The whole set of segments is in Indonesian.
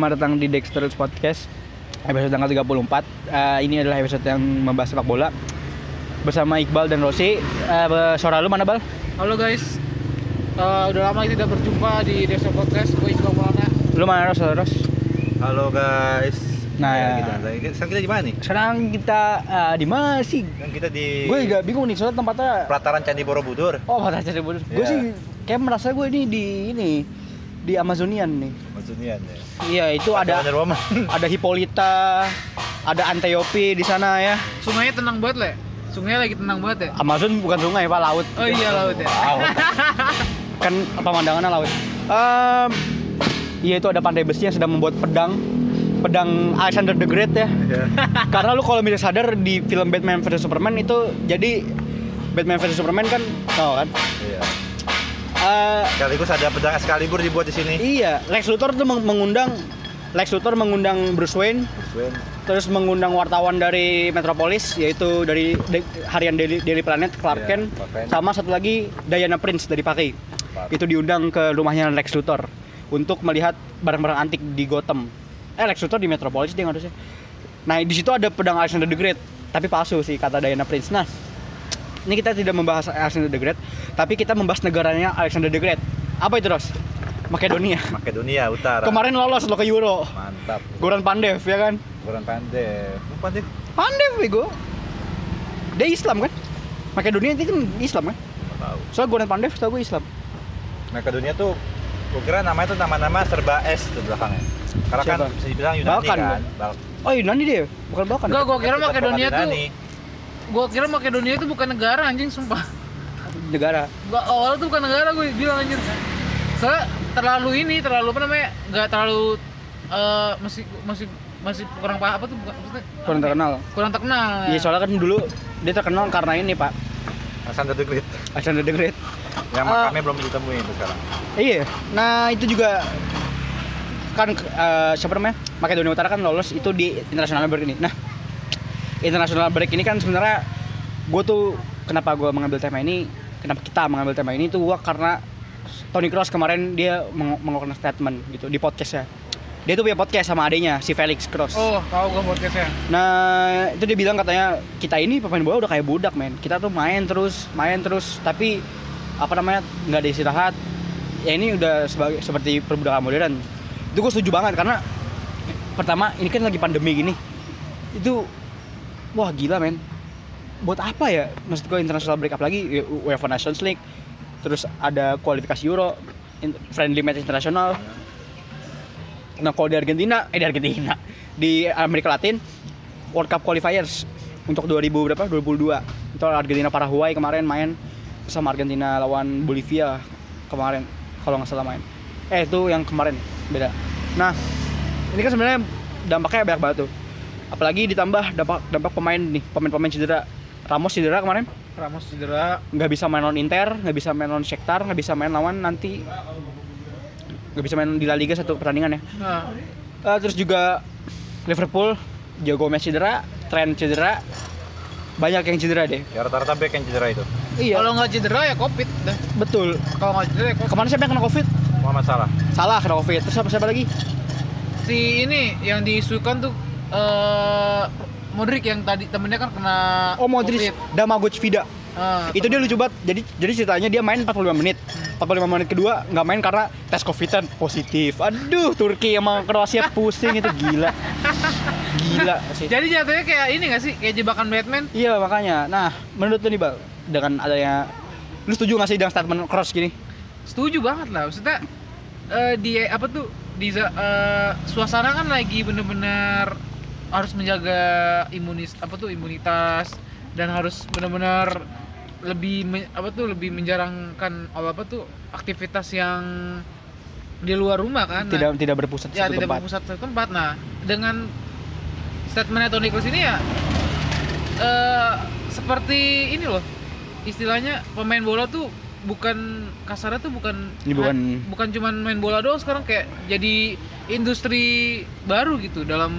selamat datang di Dexter's Podcast Episode tanggal 34 Eh, Ini adalah episode yang membahas sepak bola Bersama Iqbal dan Rosi Eh, Suara lu mana Bal? Halo guys, Eh, udah lama kita tidak berjumpa di Desa Podcast. Gue Iqbal Maulana. Lu mana Ros? Ros? Halo guys. Nah, ya, ya. kita, sekarang kita di mana nih? Sekarang kita eh, di mana sih? Kan kita di Gue juga bingung nih soalnya tempatnya pelataran Candi Borobudur. Oh, pada cari Gue Iya. sih kayak merasa gue ini di ini di Amazonian nih. Ya. Iya, itu ada Woman. ada Hippolyta, ada Antiope di sana ya. Sungainya tenang banget, Le. Sungainya lagi tenang banget ya. Amazon bukan sungai, Pak, laut. Oh iya laut ya. Wow. kan pemandangannya laut. Em, iya itu ada pandai besi yang sedang membuat pedang, pedang Alexander the Great ya. Iya. Karena lu kalau misalnya sadar di film Batman vs Superman itu jadi Batman vs Superman kan tau kan? Iya. Eh, Sekaligus ada pedang Excalibur dibuat di sini. iya, Lex Luthor tuh meng- mengundang Lex Luthor mengundang Bruce Wayne Wen. terus mengundang wartawan dari Metropolis yaitu dari de- harian Daily, Daily Planet Clark Iya, Kent Kent. sama satu lagi Diana Prince dari Paki Paki. itu diundang ke rumahnya Lex Luthor untuk melihat barang-barang antik di Gotham eh Lex Luthor di Metropolis dia harusnya nah di situ ada pedang Alexander the Great tapi palsu sih kata Diana Prince nah ini kita tidak membahas Alexander the Great tapi kita membahas negaranya Alexander the Great apa itu Ros? Makedonia Makedonia Utara. kemarin lolos lo ke Euro Mantap. Goran Pandev ya kan Goran Pandev. Oh, Pandev. Pandev bego. Dia Islam kan? Makedonia itu kan Islam kan? Tahu. Soalnya Goran Pandev tau gue Islam. Makedonia tuh gue kira namanya tuh nama-nama serba S tuh belakangnya. Karena Siapa? kan bisa dibilang Yunani Balkan, kan. Bal- Oh Yunani dia, bukan Balkan. Enggak, gua kira Makedonia tuh. Gua kira Makedonia itu bukan negara anjing sumpah. Negara. Gua awalnya tuh bukan negara gue bilang anjir. Soalnya terlalu ini, terlalu apa namanya? Enggak terlalu eh masih masih masih kurang paham apa tuh bukan maksudnya Kurang terkenal. kurang terkenal. Iya soalnya kan dulu dia terkenal karena ini pak Alexander the Great. Alexander the Great. Yang Ah. makamnya belum ditemuin tuh sekarang. Iya. Nah itu juga kan eh, siapa namanya Makedonia Utara kan lolos itu di international break ini. Nah international break ini kan sebenarnya gue tuh kenapa gue mengambil tema ini, kenapa kita mengambil tema ini tuh gue karena Tony Cross kemarin dia meng- mengeluarkan statement gitu di podcastnya. Dia tuh punya podcast sama adanya si Felix Cross. Oh, tahu gua podcastnya. Nah itu dia bilang katanya kita ini pemain bola udah kayak budak men. Kita tuh main terus, main terus, tapi apa namanya nggak ada istirahat. Ya ini udah sebagai seperti perbudakan modern. Itu gue setuju banget karena pertama ini kan lagi pandemi gini. Itu wah gila men. Buat apa ya? Maksud gue international break up lagi UEFA Nations League. Terus ada kualifikasi Euro, friendly match internasional. Nah kalau di Argentina, eh di Argentina, di Amerika Latin, World Cup qualifiers untuk 2000 berapa? 2022. Itu Argentina Paraguay kemarin main sama Argentina lawan Bolivia kemarin kalau nggak salah main. Eh itu yang kemarin beda. Nah ini kan sebenarnya dampaknya banyak banget tuh. Apalagi ditambah dampak dampak pemain nih, pemain-pemain cedera. Ramos cedera kemarin, Ramos cedera. nggak bisa main lawan Inter, nggak bisa main lawan Shakhtar, nggak bisa main lawan nanti nggak bisa main di La Liga satu pertandingan ya. Nah, Eh, terus juga Liverpool, Joe Gomez cedera, Trent cedera, banyak yang cedera deh. Ya rata-rata back yang cedera itu. Iya, kalau nggak cedera ya Covid dah. betul. Kalau nggak cedera ya Covid. Ke mana siapa yang kena covid? Muhammad Salah. Salah kena covid. Terus siapa, siapa lagi? si ini yang diisukan tuh eh Modric yang tadi temennya kan kena Oh Modric. Damagoc Vida. Ah, Itu dia lucu banget. Jadi jadi ceritanya dia main 45 menit. 45 menit kedua nggak main karena tes covid positif. Aduh, Turki emang Kroasia pusing itu gila. Gila sih. Jadi jatuhnya kayak ini gak sih? Kayak jebakan Batman? Iya makanya. Nah, menurut lu nih Bal, dengan adanya lu setuju gak sih dengan statement Cross gini? Setuju banget lah. Maksudnya eh di apa tuh di eh, suasana kan lagi bener-bener harus menjaga imunis apa tuh imunitas dan harus bener-bener lebih me- apa tuh lebih menjarangkan apa apa tuh aktivitas yang di luar rumah kan. Nah, Tidak tidak berpusat di ya satu tidak tempat. berpusat satu tempat nah dengan statementnya Tony Kroos ini ya eh seperti ini loh istilahnya pemain bola tuh bukan kasarnya tuh bukan Ini bukan- bukan cuman main bola doang sekarang kayak jadi industri baru gitu dalam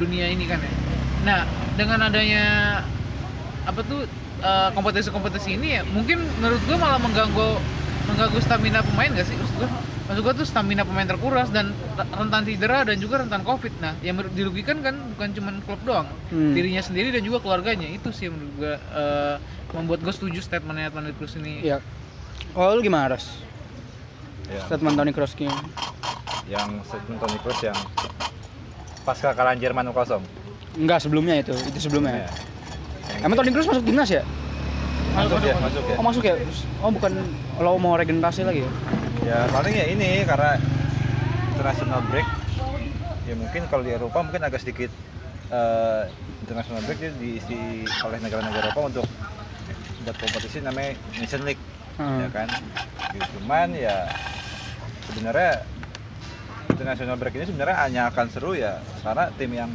dunia ini kan ya nah dengan adanya apa tuh eh, kompetisi-kompetisi ini ya mungkin menurut gua malah mengganggu mengganggu stamina pemain gak sih maksud gua maksud gua tuh stamina pemain terkuras dan rentan cedera dan juga rentan covid nah yang dirugikan kan bukan cuma klub doang Hmm. dirinya sendiri dan juga keluarganya itu sih yang menurut gua eh, membuat gue setuju statementnya Toni Kroos ini Iya. Oh, lu gimana, Ras? Ya, Statement Kroos gini. yang statement Toni Kroos yang pasca kekalahan Jerman 0 Enggak, sebelumnya itu. Itu sebelumnya. Ya. Emang Toni Kroos masuk timnas ya? masuk ya masuk ya Oh, masuk ya? Oh, bukan lo mau regenerasi lagi ya? ya paling ya ini karena international break ya mungkin kalau di Eropa mungkin agak sedikit eh, international break dia diisi oleh negara-negara Eropa untuk buat kompetisi namanya Nation League Hmm. ya kan Gitu. cuman ya sebenarnya international break ini sebenarnya hanya akan seru ya karena tim yang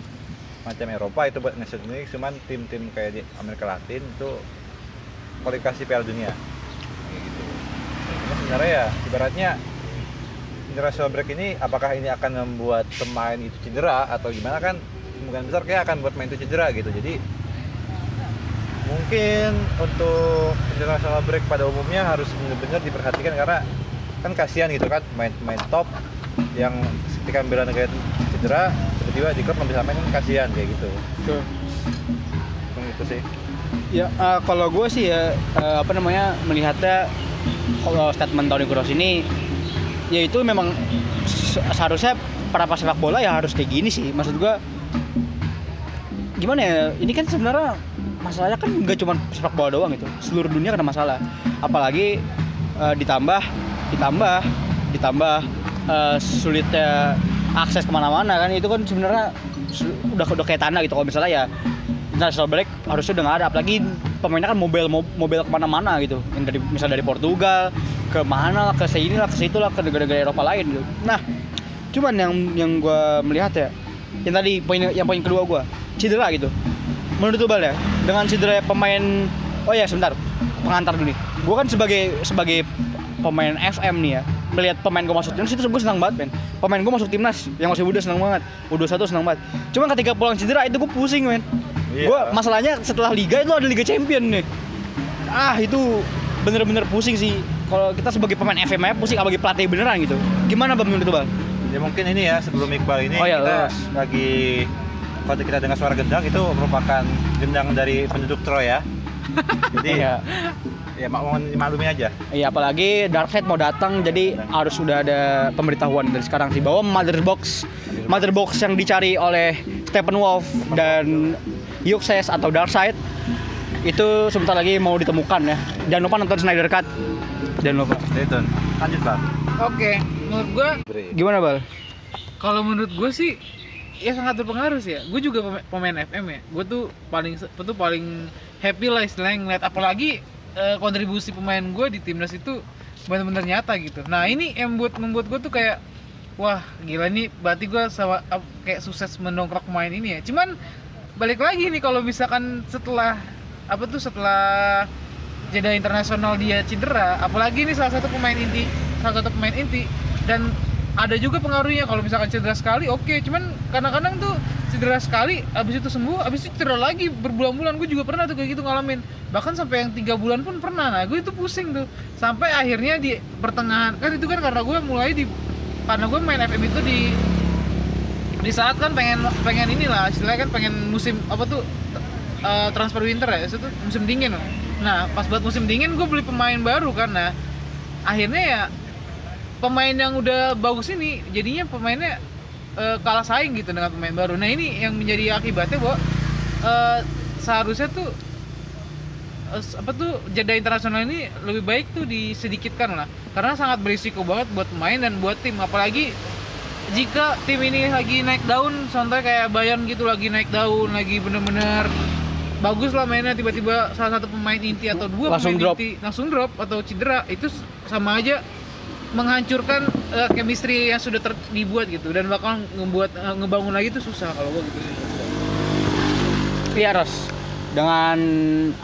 macam Eropa itu buat Nation League cuman tim-tim kayak di Amerika Latin itu kualifikasi Piala Dunia. Kayak gitu. Cuma sebenarnya ya ibaratnya international break ini apakah ini akan membuat pemain itu cedera atau gimana kan kemungkinan besar kayak akan buat main itu cedera gitu. Jadi mungkin untuk international break pada umumnya harus benar-benar diperhatikan karena kan kasihan gitu kan main-main top yang ketika bela negara itu cedera tiba-tiba di klub nggak bisa main kan kasihan kayak gitu Tuh. Mungkin itu sih Ya, eh, kalau gue sih ya eh, apa namanya melihatnya kalau statement Toni Kroos ini ya itu memang se- seharusnya para pesepak bola ya harus kayak gini sih. Maksud gue gimana ya? Ini kan sebenarnya masalahnya kan nggak cuma sepak bola doang itu, seluruh dunia kena masalah. Apalagi eh, ditambah ditambah ditambah eh, sulitnya akses ke mana-mana kan? Itu kan sebenarnya udah udah kayak tanah gitu. Kalau misalnya ya international break harusnya udah nggak ada. Apalagi pemainnya kan mobil mobil ke mana-mana gitu. Yang dari misal dari Portugal ke mana lah ke sini lah ke situ lah ke negara-negara Eropa lain gitu. Nah cuman yang yang gue melihat ya yang tadi poin yang poin kedua gue cedera gitu. Menurut Tubal ya dengan cedera pemain oh ya sebentar pengantar dulu nih. Gue kan sebagai sebagai pemain FM nih ya melihat pemain gue masuk timnas itu gue senang banget men pemain gue masuk timnas yang masih muda senang banget U21 senang banget. Cuman ketika pulang cedera itu gue pusing men Iya. gue masalahnya setelah liga itu ada liga champion nih. Ah itu bener-bener pusing sih. Kalau kita sebagai pemain FM aja pusing apalagi pelatih beneran gitu. Gimana bang menurut bang? Ya mungkin ini ya sebelum Iqbal ini Oh iya, kita lurus. lagi kalau kita dengar suara gendang itu merupakan gendang dari penduduk Troy ya. Jadi Iya. Ya mak mohon dimaklumi aja Iya apalagi Darkseid mau datang jadi harus sudah ada pemberitahuan dari sekarang sih bahwa mother box mother box yang dicari oleh Stephen Wolf dan Yuxes atau Darkseid itu sebentar lagi mau ditemukan ya. Jangan lupa nonton Snyder Cut. Jangan lupa. stay tune lanjut bang oke menurut gue Beri. Gimana Bal? kalau menurut gue sih ya sangat berpengaruh sih ya gue juga pema- pemain FM ya gue tuh paling tuh paling happy lah istilahnya ngeliat apalagi eh, kontribusi pemain gue di timnas itu benar-benar nyata gitu. Nah ini yang buat membuat gue tuh kayak wah gila nih berarti gue sama kayak sukses mendongkrak pemain ini ya. Cuman balik lagi nih kalau misalkan setelah apa tuh setelah jeda internasional dia cedera apalagi ini salah satu pemain inti salah satu pemain inti dan ada juga pengaruhnya kalau misalkan cedera sekali oke. Cuman kadang-kadang tuh cedera sekali abis itu sembuh abis itu cedera lagi berbulan-bulan. Gue juga pernah tuh kayak gitu ngalamin. Bahkan sampai yang tiga bulan pun pernah. Nah gue itu pusing tuh. Sampai akhirnya di pertengahan kan itu kan karena gue mulai di karena gue main FM itu di di saat kan pengen pengen inilah istilahnya kan pengen musim apa tuh eh, transfer winter ya itu musim dingin. Nah pas buat musim dingin gue beli pemain baru nah akhirnya ya pemain yang udah bagus ini jadinya pemainnya eh, kalah saing gitu dengan pemain baru. Nah ini yang menjadi akibatnya bahwa eh, seharusnya tuh eh, apa tuh jeda internasional ini lebih baik tuh disedikitkan lah. Karena sangat berisiko banget buat pemain dan buat tim. Apalagi jika tim ini lagi naik daun contohnya kayak Bayern gitu lagi naik daun lagi bener-bener bagus lah mainnya tiba-tiba salah satu pemain inti atau dua Langsung pemain drop. inti langsung drop atau cedera itu sama aja menghancurkan eh, chemistry yang sudah ter- dibuat gitu dan bakal ngebuat eh, ngebangun lagi itu susah kalau gua gitu sih. Iya Ros. Dengan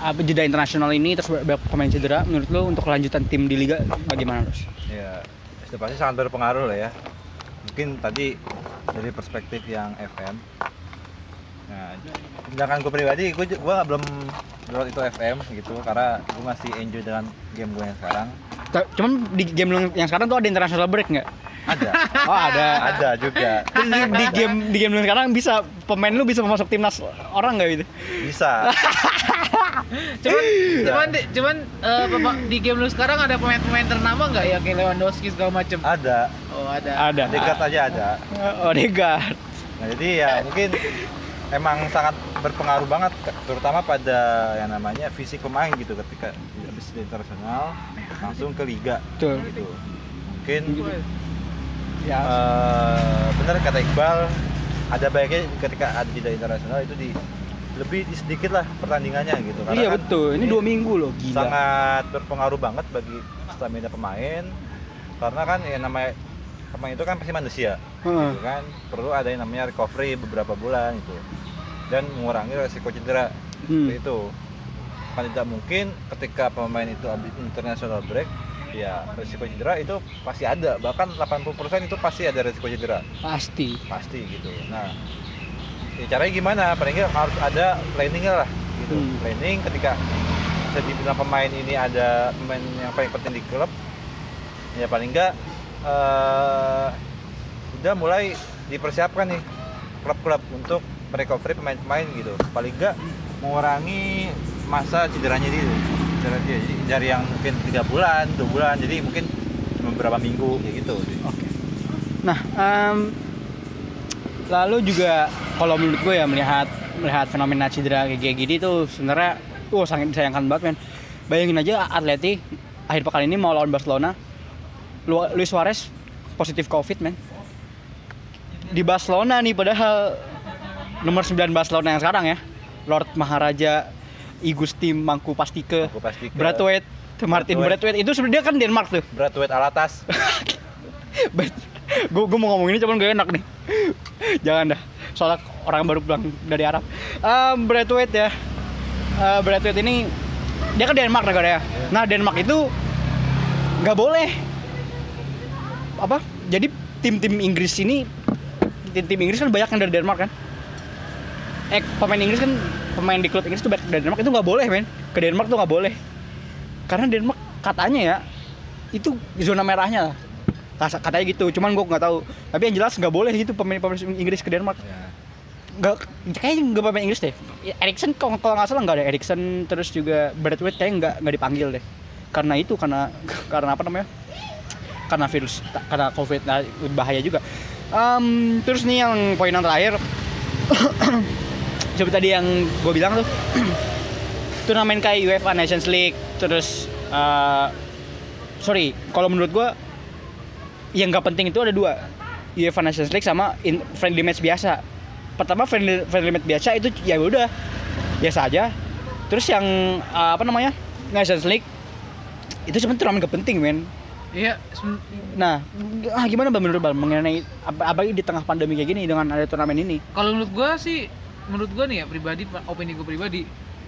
apa jeda internasional ini terus banyak pemain cedera, menurut lo untuk kelanjutan tim di liga bagaimana Ros? ya sudah pasti sangat berpengaruh lah ya mungkin tadi dari perspektif yang FM nah sedangkan gue pribadi gue gue belum lewat itu FM gitu karena gue masih enjoy dengan game gue yang sekarang Cuman di game yang sekarang tuh ada international break nggak? Ada. Oh ada. Ada juga. Terus di, di game di game lu sekarang bisa pemain lu bisa masuk timnas orang nggak gitu? Bisa. cuman cuman di- cuman eh, Bapak, di game lu sekarang ada pemain-pemain ternama nggak ya kayak Lewandowski segala macem Ada. oh ada Ada. Dekat aja ada. Oh Odegaard. Nah, jadi ya mungkin emang sangat berpengaruh banget terutama pada yang namanya fisik pemain gitu ketika habis di internasional langsung ke liga Betul. gitu. Mungkin Ya. eh, benar kata Iqbal ada baiknya ketika ada jeda internasional itu di lebih di sedikit lah pertandingannya gitu iya kan betul. Ini dua minggu loh gila. sangat berpengaruh banget bagi stamina pemain karena kan ya namanya pemain itu kan pasti manusia Heeh. gitu kan perlu ada yang namanya recovery beberapa bulan itu dan mengurangi resiko cedera. Hmm. seperti itu. Kan tidak mungkin ketika pemain itu habis international break ya resiko cedera itu pasti ada. Bahkan 80% itu pasti ada resiko cedera. Pasti. pasti gitu. Nah ya caranya gimana? Paling nggak harus ada planningnya lah gitu. Hmm. planning ketika bisa dibilang pemain ini ada pemain yang paling penting di klub ya paling nggak eh, udah mulai dipersiapkan nih klub-klub untuk merecovery pemain-pemain gitu paling nggak mengurangi masa cederanya dia cedera dia jadi dari yang mungkin tiga bulan dua bulan jadi mungkin beberapa minggu kayak gitu Nah, em, lalu juga kalau menurut gue ya melihat melihat fenomena cedera kayak gini tuh sebenarnya wah sangat disayangkan banget men. Bayangin aja Atleti akhir pekan ini mau lawan Barcelona. Lu- Luis Suarez positif Covid men. Di Barcelona nih padahal nomor 9 Barcelona yang sekarang ya. Lord Maharaja Igusti Mangku Pastike aku pasti ke Braithwaite Martin. Braithwaite itu sebenarnya kan Denmark tuh. Braithwaite Alatas. Gue gue mau ngomong ini cuman gak enak nih. Jangan dah. Soalnya orang baru pulang dari Arab. Um, Braithwaite ya. Uh, Braithwaite ini dia kan Denmark negaranya nah Denmark itu nggak boleh. Apa? Jadi tim-tim Inggris ini tim-tim Inggris kan banyak yang dari Denmark kan eh pemain Inggris kan pemain di klub Inggris tuh banyak dari Denmark. Itu nggak boleh men. Ke Denmark tuh nggak boleh. Karena Denmark katanya ya itu zona merahnya. Katanya gitu. Cuman gue nggak tahu. Tapi yang jelas nggak boleh gitu pemain pemain Inggris ke Denmark. Ya. nggak kayaknya nggak pemain Inggris deh. Erikson kalau nggak salah nggak ada Erikson terus juga Braithwaite kayaknya nggak nggak dipanggil deh. Karena itu karena karena apa namanya? Karena virus karena covid nah, bahaya juga. Em, terus nih yang poin yang terakhir seperti tadi yang gue bilang tuh turnamen kayak UEFA Nations League terus eh, sorry kalau menurut gue yang nggak penting itu ada dua. UEFA Nations League sama in- friendly match biasa. Pertama friendly, friendly match biasa itu ya udah biasa aja. Terus yang eh, apa namanya Nations League itu sebenarnya turnamen gak penting men. Iya nah ah, gimana bang menurut bang mengenai apa apalagi di tengah pandemi kayak gini dengan ada turnamen ini? Kalau menurut gua sih menurut gua nih ya pribadi opini gua pribadi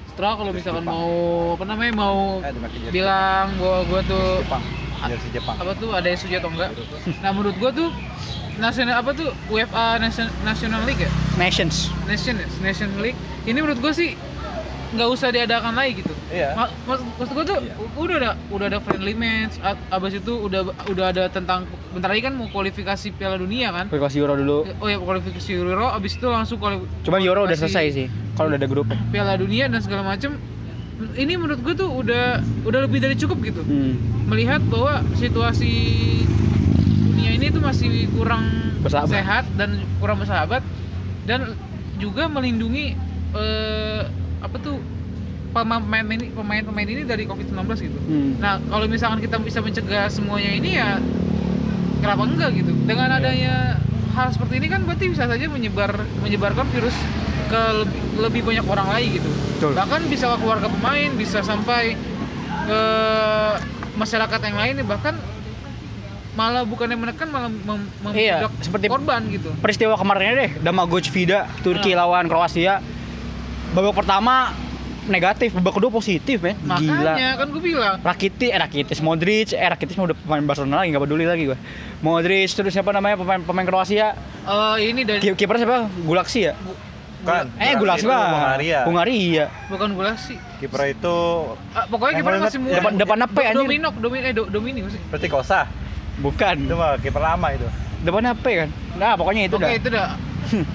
setelah kalau misalkan Jepang. mau apa namanya mau Eh, bilang bahwa gua tuh Jepang. jersey Jepang. apa tuh ada yang setuju atau enggak. Nah menurut gua tuh nasional apa tuh UEFA Nation, National League ya? Nations. Nation Nation League. Ini menurut gua sih nggak usah diadakan lagi gitu iya Ma- Maksud, gue tuh Iya. u- udah ada udah ada friendly match abis itu udah udah ada tentang bentar lagi kan mau kualifikasi Piala Dunia kan kualifikasi Euro dulu oh ya kualifikasi Euro abis itu langsung kuali- cuman Euro udah kualifikasi selesai sih kalau udah ada grupnya Piala Dunia dan segala macem ini menurut gue tuh udah udah lebih dari cukup gitu hmm. melihat bahwa situasi dunia ini tuh masih kurang Bersahabat. sehat dan kurang bersahabat dan juga melindungi eh, apa tuh pemain-pemain ini pemain-pemain ini dari COVID-19 gitu. Hmm. Nah, kalau misalkan kita bisa mencegah semuanya ini ya kenapa enggak gitu? Dengan Iya. adanya hal seperti ini kan berarti bisa saja menyebar menyebarkan virus ke lebih, lebih banyak orang lagi gitu. Betul. Bahkan bisa ke keluarga pemain, bisa sampai ke masyarakat yang lain bahkan malah bukannya menekan malah mem Iya, seperti- korban gitu. peristiwa kemarinnya deh Damagoj Vida Turki Nah. lawan Kroasia babak pertama negatif babak kedua positif men gila Makanya kan gue bilang Rakitic, eh Rakitic, Modric, eh Rakitic udah pemain Barcelona lagi nggak peduli lagi gue. Modric terus siapa namanya pemain pemain Kroasia? eh, ini dari Ki- Kipernya siapa? Gulaksi ya? kan Eh Gulaksi mah. Hungaria Hungaria. bukan gula sih. kiper itu Ah, pokoknya kiper masih muda. Depan depan apa ya anjir? Dominok, Domin eh Do- Domini maksudnya. berarti Kosa Bukan. Itu mah kiper lama itu. Depannya P kan? Nah, pokoknya itu Oke, dah. itu dah.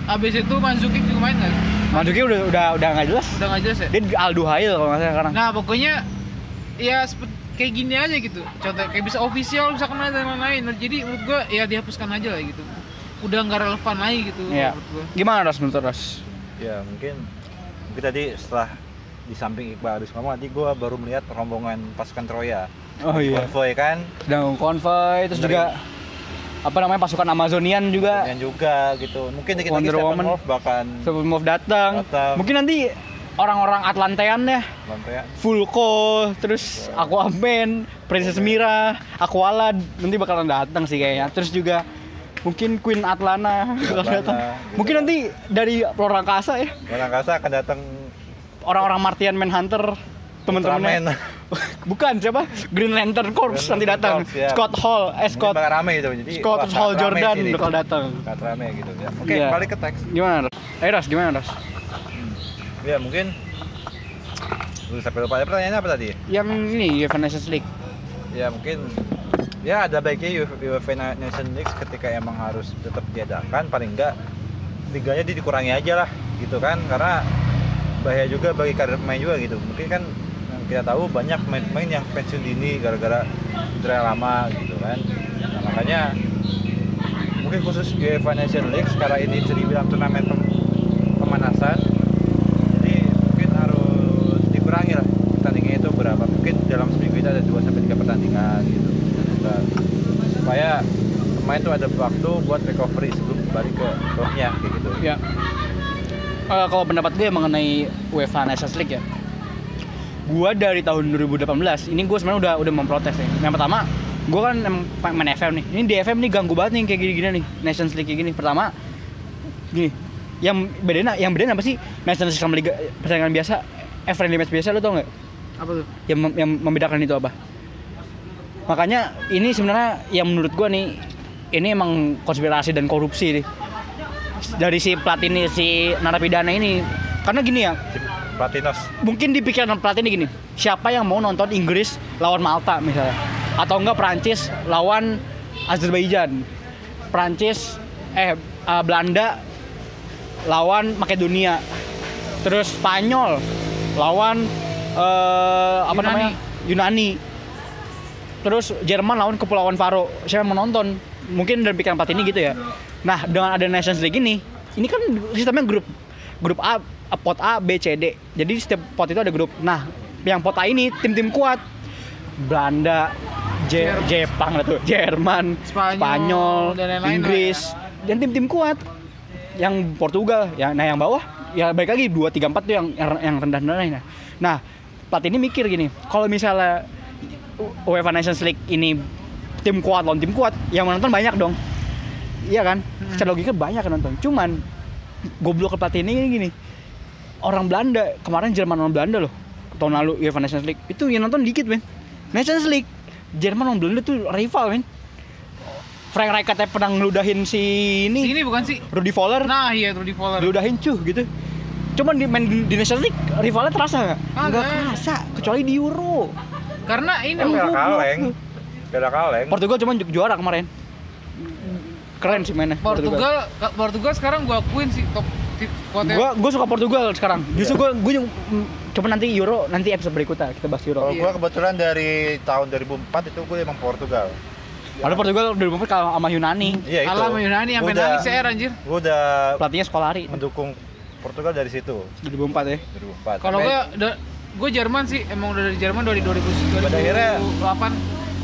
Abis itu Manzukic juga main nggak? Manzukic udah udah udah nggak jelas. Udah nggak jelas ya? Dia Alduhail kalau nggak salah sekarang. Nah, pokoknya ya kayak gini aja gitu. Contoh kayak bisa official bisa kena dan lain-lain. Nah, Jadi menurut gua ya dihapuskan aja lah gitu. Udah nggak relevan lagi gitu Iya. menurut gua. Gimana Ras menurut Ras? Ya mungkin mungkin tadi setelah di samping Iqbal habis ngomong nanti gua baru melihat rombongan pasukan Troya. Oh iya. Konvoy kan, Sedang konvoy terus Dari- juga apa namanya pasukan Amazonian juga yang juga gitu. Mungkin dikit lagi Wonder Woman. Steppenwolf bahkan Steppenwolf datang. Datang. Mungkin nanti orang-orang Atlantean ya lantai Vulko, terus Aquaman, Princess Mira, Aqualad nanti bakalan datang sih kayaknya. Terus juga mungkin Queen Atlana bakal datang. gitu. Mungkin nanti dari luar angkasa ya, Orang angkasa akan datang orang-orang Martian Manhunter teman-temannya. Bukan siapa? Green Lantern Corps Green nanti datang. Corps, ya. Scott Hall, eh Mungkin Scott bakal rame gitu. Jadi Scott wah, Hall Jordan sih bakal datang. Sangat rame gitu ya. Oke, Iya. balik ke teks. Gimana? Ras? Eh Ras, gimana Ras? Ya mungkin Lu sampai lupa pertanyaannya apa tadi? Yang ini UEFA Nations League. Ya mungkin ya ada baiknya UEFA UEFA Nation League ketika emang harus tetap diadakan paling enggak liganya di- dikurangi aja lah gitu kan karena bahaya juga bagi karir pemain juga gitu mungkin kan kita tahu banyak pemain-pemain yang pensiun dini gara-gara cedera lama gitu kan. Nah, makanya mungkin khusus UEFA Nation League sekarang ini bisa dibilang turnamen pem- pemanasan. Jadi mungkin harus dikurangi lah pertandingannya itu berapa. Mungkin dalam seminggu itu ada 2 sampai 3 pertandingan gitu. Nah, supaya pemain tuh ada waktu buat recovery sebelum balik ke klubnya gitu. Ya. Eh, kalau pendapat gue mengenai UEFA Nations League ya, gue dari tahun 2018 ini gue sebenarnya udah udah memprotes nih. Yang pertama, gue kan main FM nih. Ini di FM nih ganggu banget nih kayak gini-gini nih Nations League kayak gini. Pertama, gini, yang bedain yang bedain apa sih Nations League sama liga pertandingan biasa? Eh friendly match biasa lo tau nggak? Apa tuh? Yang mem- yang membedakan itu apa? Makanya ini sebenarnya yang menurut gua nih ini emang konspirasi dan korupsi nih dari si pelatih ini si narapidana ini karena gini ya Platinos. Mungkin di pikiran pelatih ini gini siapa yang mau nonton Inggris lawan Malta misalnya? Atau enggak Prancis lawan Azerbaijan? Prancis eh eh, Belanda lawan Makedonia. Terus Spanyol lawan eh, apa Yunani. namanya? Yunani. Terus Jerman lawan Kepulauan Faro. Siapa yang mau nonton? Mungkin dari pikiran pelatih ini gitu ya. Nah dengan ada Nations League ini ini kan sistemnya grup grup A pot A B C D. Jadi setiap pot itu ada grup. Nah yang pot A ini tim-tim kuat. Belanda Je- Jepang lah tuh. Jerman Spanyol, Spanyol dan lain-lain Inggris. Dan tim-tim kuat. Yang Portugal ya nah yang bawah ya baik lagi dua tiga empat tuh yang yang, yang rendah rendah nah pelatih ini mikir gini kalau misalnya UEFA Nations League ini tim kuat lawan tim kuat yang menonton banyak dong. Iya kan? Secara logika banyak yang nonton. Cuman goblok ke pelatih ini gini orang Belanda kemarin Jerman lawan Belanda loh tahun lalu UEFA Nations League. Itu yang nonton dikit men. Nations League Jerman lawan Belanda tuh rival men. Frank Rijkaard pernah ngeludahin si ini. Sini bukan sih? Rudy Fowler Nah, iya Rudy Fowler. ngeludahin cuh gitu. Cuman di main di, Nations League rivalnya terasa nggak? Kagak. Nggak kerasa kecuali di Euro. Karena ini beda goblok kaleng. Beda kaleng. Portugal cuman ju- juara kemarin. Keren sih mainnya Portugal Portugal sekarang gua akuin sih top kuatnya. Gua gua suka Portugal sekarang. Justru gua gua yang mm, coba nanti Euro nanti episode berikutnya kita bahas Euro. kalau Iya. gua kebetulan dari tahun 2004 itu gue emang Portugal Ada Portugal udah bumper kalau sama Yunani. iya itu Alam Yunani sampai Gua nangis CR anjir. gue udah Pelatihnya Skolari mendukung Portugal dari situ 2004 ya. 2004 Kalau gua da, gua Jerman sih emang udah dari Jerman dari 2000 Pada akhirnya- 2008.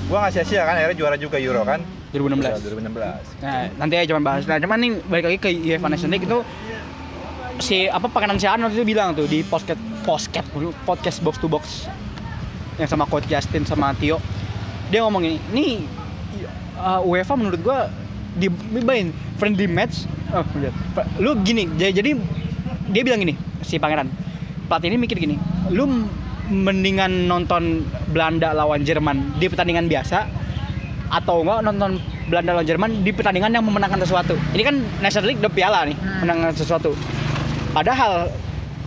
gua nggak sia-sia kan akhirnya juara juga Euro kan 2016. 2016 Nah, nanti aja cuman bahas. Nah, cuman nih balik lagi ke UEFA Nations League itu si apa pakanan si Arnold itu bilang tuh di podcast podcast podcast box to box. Yang sama coach Justin sama Tio. Dia ngomong gini ini uh, UEFA menurut gua di dibain friendly match. Oh, bener. lu gini jadi, jadi dia bilang gini si pangeran pelatih ini mikir gini lu mendingan nonton Belanda lawan Jerman di pertandingan biasa atau enggak nonton Belanda lawan Jerman di pertandingan yang memenangkan sesuatu. Ini kan National League udah piala nih Hmm. menangkan sesuatu padahal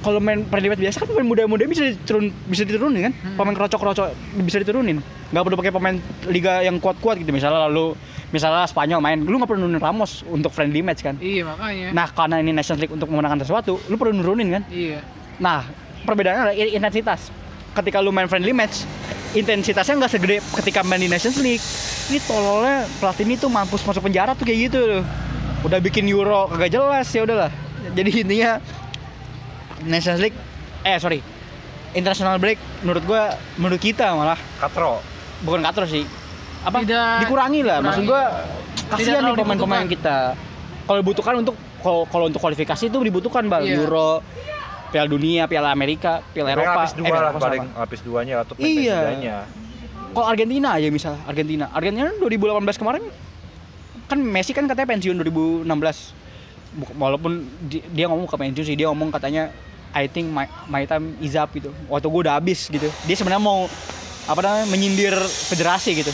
kalau main friendly match biasa kan pemain muda-muda bisa diturun bisa diturunin kan? Hmm. pemain kerocok-kerocok bisa diturunin. Nggak perlu pakai pemain liga yang kuat-kuat gitu. Misalnya lalu misalnya Spanyol main lu nggak perlu nurunin Ramos untuk friendly match kan? Iya makanya. nah karena ini Nations League untuk memenangkan sesuatu lu perlu nurunin kan? Iya. nah perbedaannya adalah intensitas. Ketika lu main friendly match intensitasnya nggak segede ketika main di Nations League. Ini tololnya pelatih ini tuh mampus masuk penjara tuh kayak gitu loh udah bikin Euro kagak jelas ya udahlah jadi intinya Nations League eh sorry international break menurut gua menurut kita malah. Katro. bukan katro sih. Apa? Tidak dikurangi lah. Maksud gua Tidak kasihan nih pemain-pemain kita. Kalau dibutuhkan untuk kalau untuk kualifikasi itu dibutuhkan bal. Iya. Euro Piala Dunia Piala Amerika Piala Mereka Eropa. lapis eh, dua Piala lah paling lapis duanya atau Iya. kalau Argentina aja misalnya Argentina. Argentina 2018 kemarin kan Messi kan katanya pensiun 2016 Buk- walaupun di- dia ngomong ke pensiun sih dia ngomong katanya I think my, my time is up gitu. Waktu gue udah habis gitu. Dia sebenarnya mau apa namanya menyindir federasi gitu.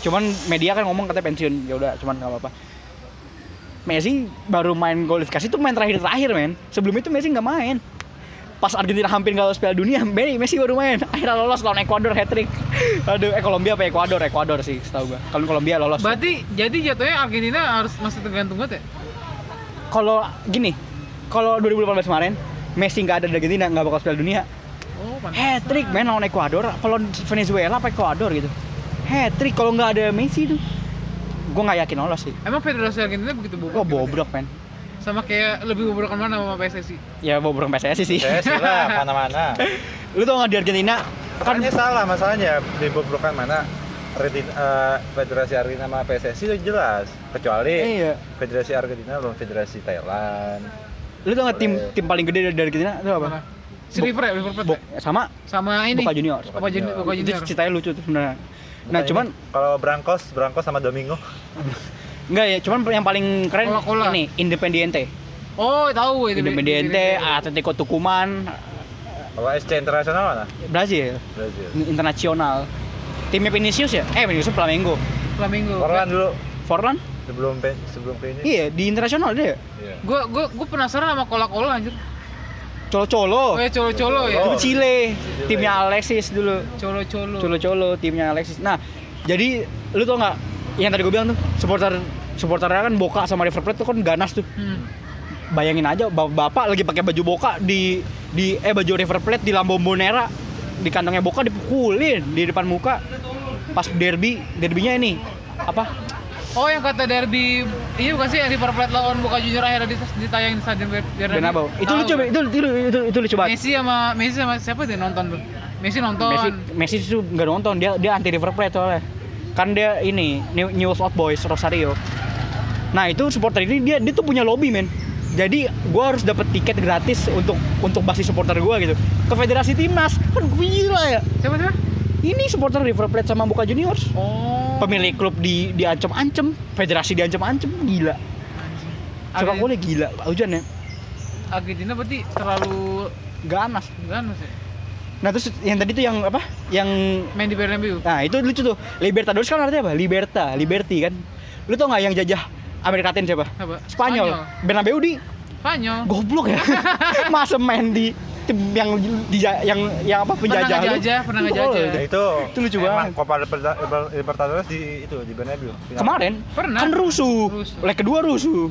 Cuman media kan ngomong katanya pensiun. Ya udah cuman nggak apa-apa. Messi baru main kualifikasi itu main terakhir-terakhir men. Sebelum itu Messi nggak main. Pas Argentina hampir nggak lolos Piala Dunia Messi Messi baru main. Akhirnya lolos lawan Ekuador hat trick aduh eh Kolombia apa Ekuador Ekuador sih setahu gua. Kalau Kolombia lolos. Berarti jadi jatuhnya Argentina harus masih tergantung banget ya? Kalau gini kalau 2018 kemarin Messi nggak ada di Argentina nggak bakal Piala Dunia. Oh, hat trick main lawan Ekuador kalau Venezuela apa Ekuador gitu. Hat trick kalau nggak ada Messi tuh gua nggak yakin lolos sih. Emang Federasi Argentina begitu bobrok? oh gitu? bobrok men. Sama kayak lebih bobrok mana sama PSSI? ya bobrok PSSI sih. Saya sih lah mana-mana. lu tau nggak di Argentina? Kan Kan salah masalahnya di bobrokan mana Argentina, eh, Federasi Argentina sama PSSI itu jelas kecuali iya Federasi Argentina lawan Federasi Thailand. lu tau nggak tim tim paling gede dari Argentina itu apa Mana? Si River ya, River Plate ya? sama Sama ini. Boca Junior Boca Junior. Boca itu Junior. ceritanya lucu tuh sebenarnya nah Bukan cuman kalau Brankos, Brankos sama Domingo. enggak ya cuman yang paling keren Coca-Cola. ini Independiente Oh, tahu itu. Independiente Atletico Tucumán Kalau SC internasional mana? Brazil Brazil. internasional timnya Vinicius ya eh Vinicius Flamengo Flamingo. Forlan dulu Forlan sebelum pe- sebelum ke ini. iya di internasional dia Iya. Gue gue gue penasaran sama Coca-Cola anjir. colo-colo Oh, ya colo-colo ya. itu. Chile Chile. timnya Alexis dulu Colo-colo. colo-colo timnya Alexis nah jadi lu tau nggak yang tadi gue bilang tuh supporter supporternya kan Boca sama River Plate tuh kan ganas tuh Hmm. bayangin aja bap- bapak lagi pakai baju Boca di di eh baju River Plate di Lambo Bonera di kantongnya Boca dipukulin di depan muka pas derby derbynya ini apa? Oh, yang kata derby ini bukan sih yang River Plate lawan Boca Junior akhirnya dit- ditayangin di Stadion Bernabeu. Itu lucu itu itu itu, itu lucu banget Messi sama Messi sama siapa yang nonton tuh? Messi nonton. Messi Messi tuh nggak nonton dia dia anti River Plate soalnya. Kan dia ini New, News Old Boys Rosario. Nah itu supporter ini dia dia tuh punya lobby men. Jadi gua harus dapat tiket gratis untuk untuk basis supporter gua gitu. Ke federasi timnas kan gila ya. Siapa siapa? Ini supporter River Plate sama Boca Juniors Oh. pemilik klub di diancam-ancam federasi diancam-ancam gila sepak bola gila hujan ya Argentina berarti terlalu ganas ganas ya. nah terus yang tadi tuh yang apa yang Main di Bernabeu. Nah itu lucu tuh Libertadores kan artinya apa? Liberta, Liberty kan Lu tau gak yang jajah Amerika Latin siapa? Apa? Spanyol, Bernabeu di Spanyol. Goblok ya Masa main di tim yang di, yang yang apa Pernah penjajah lu? ngejajah, pernah Itu ngejajah. Ya, itu Itu lucu emang banget. Copa Liberta- Liber- Libertadores di itu di Bernabeu. Kemarin Pernah. kan rusuh. Rusuh. Leg kedua rusuh.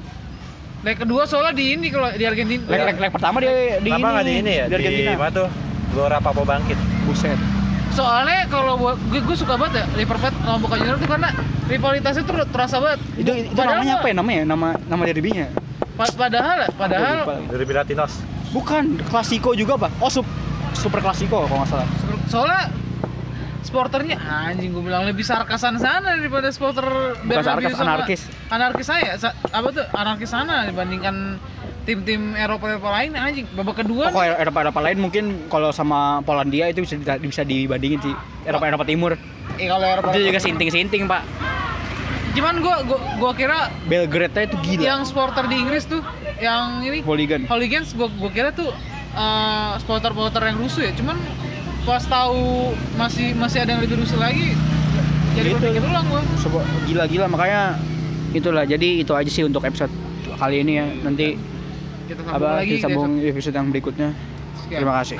Leg kedua soalnya di ini kalau di Argentina. Leg, leg, leg pertama dia di Kenapa nggak di ini ya? Di Argentina. mana tuh? Gelora Papo Bangkit. Buset. Soalnya kalau buat gue, gue suka banget ya River Plate lawan Boca Juniors itu karena rivalitasnya tuh terasa banget. Itu itu Padahal namanya apa ya namanya? Nama nama derbynya. Pa- padahal padahal. Dari Bilatinos. Bukan, klasiko juga, Pak. Oh, sup, super klasiko kalau nggak salah. soalnya sporternya anjing gue bilang lebih sarkasan sana daripada sporter Bernabeu sarkas, sama- anarkis. anarkis saya sa- apa tuh anarkis sana dibandingkan tim-tim Eropa Eropa lain anjing babak kedua Oh, kalau Eropa Eropa lain mungkin kalau sama Polandia itu bisa bisa dibandingin sih. Eropa Eropa Timur. eh kalau Eropa Itu juga sinting-sinting, Pak. Cuman gua gua, gua kira Belgrade itu gila. yang supporter di Inggris tuh yang ini Hooligan. hooligans gua gua kira tuh eh, supporter-supporter yang rusuh ya cuman pas tahu masih masih ada yang lebih rusuh lagi jadi Gitu. berpikir ulang gua gila-gila makanya itulah. Jadi itu aja sih untuk episode kali ini ya. Nanti kita sambung apa lagi kita sambung episode yang berikutnya. Sekian. Terima kasih.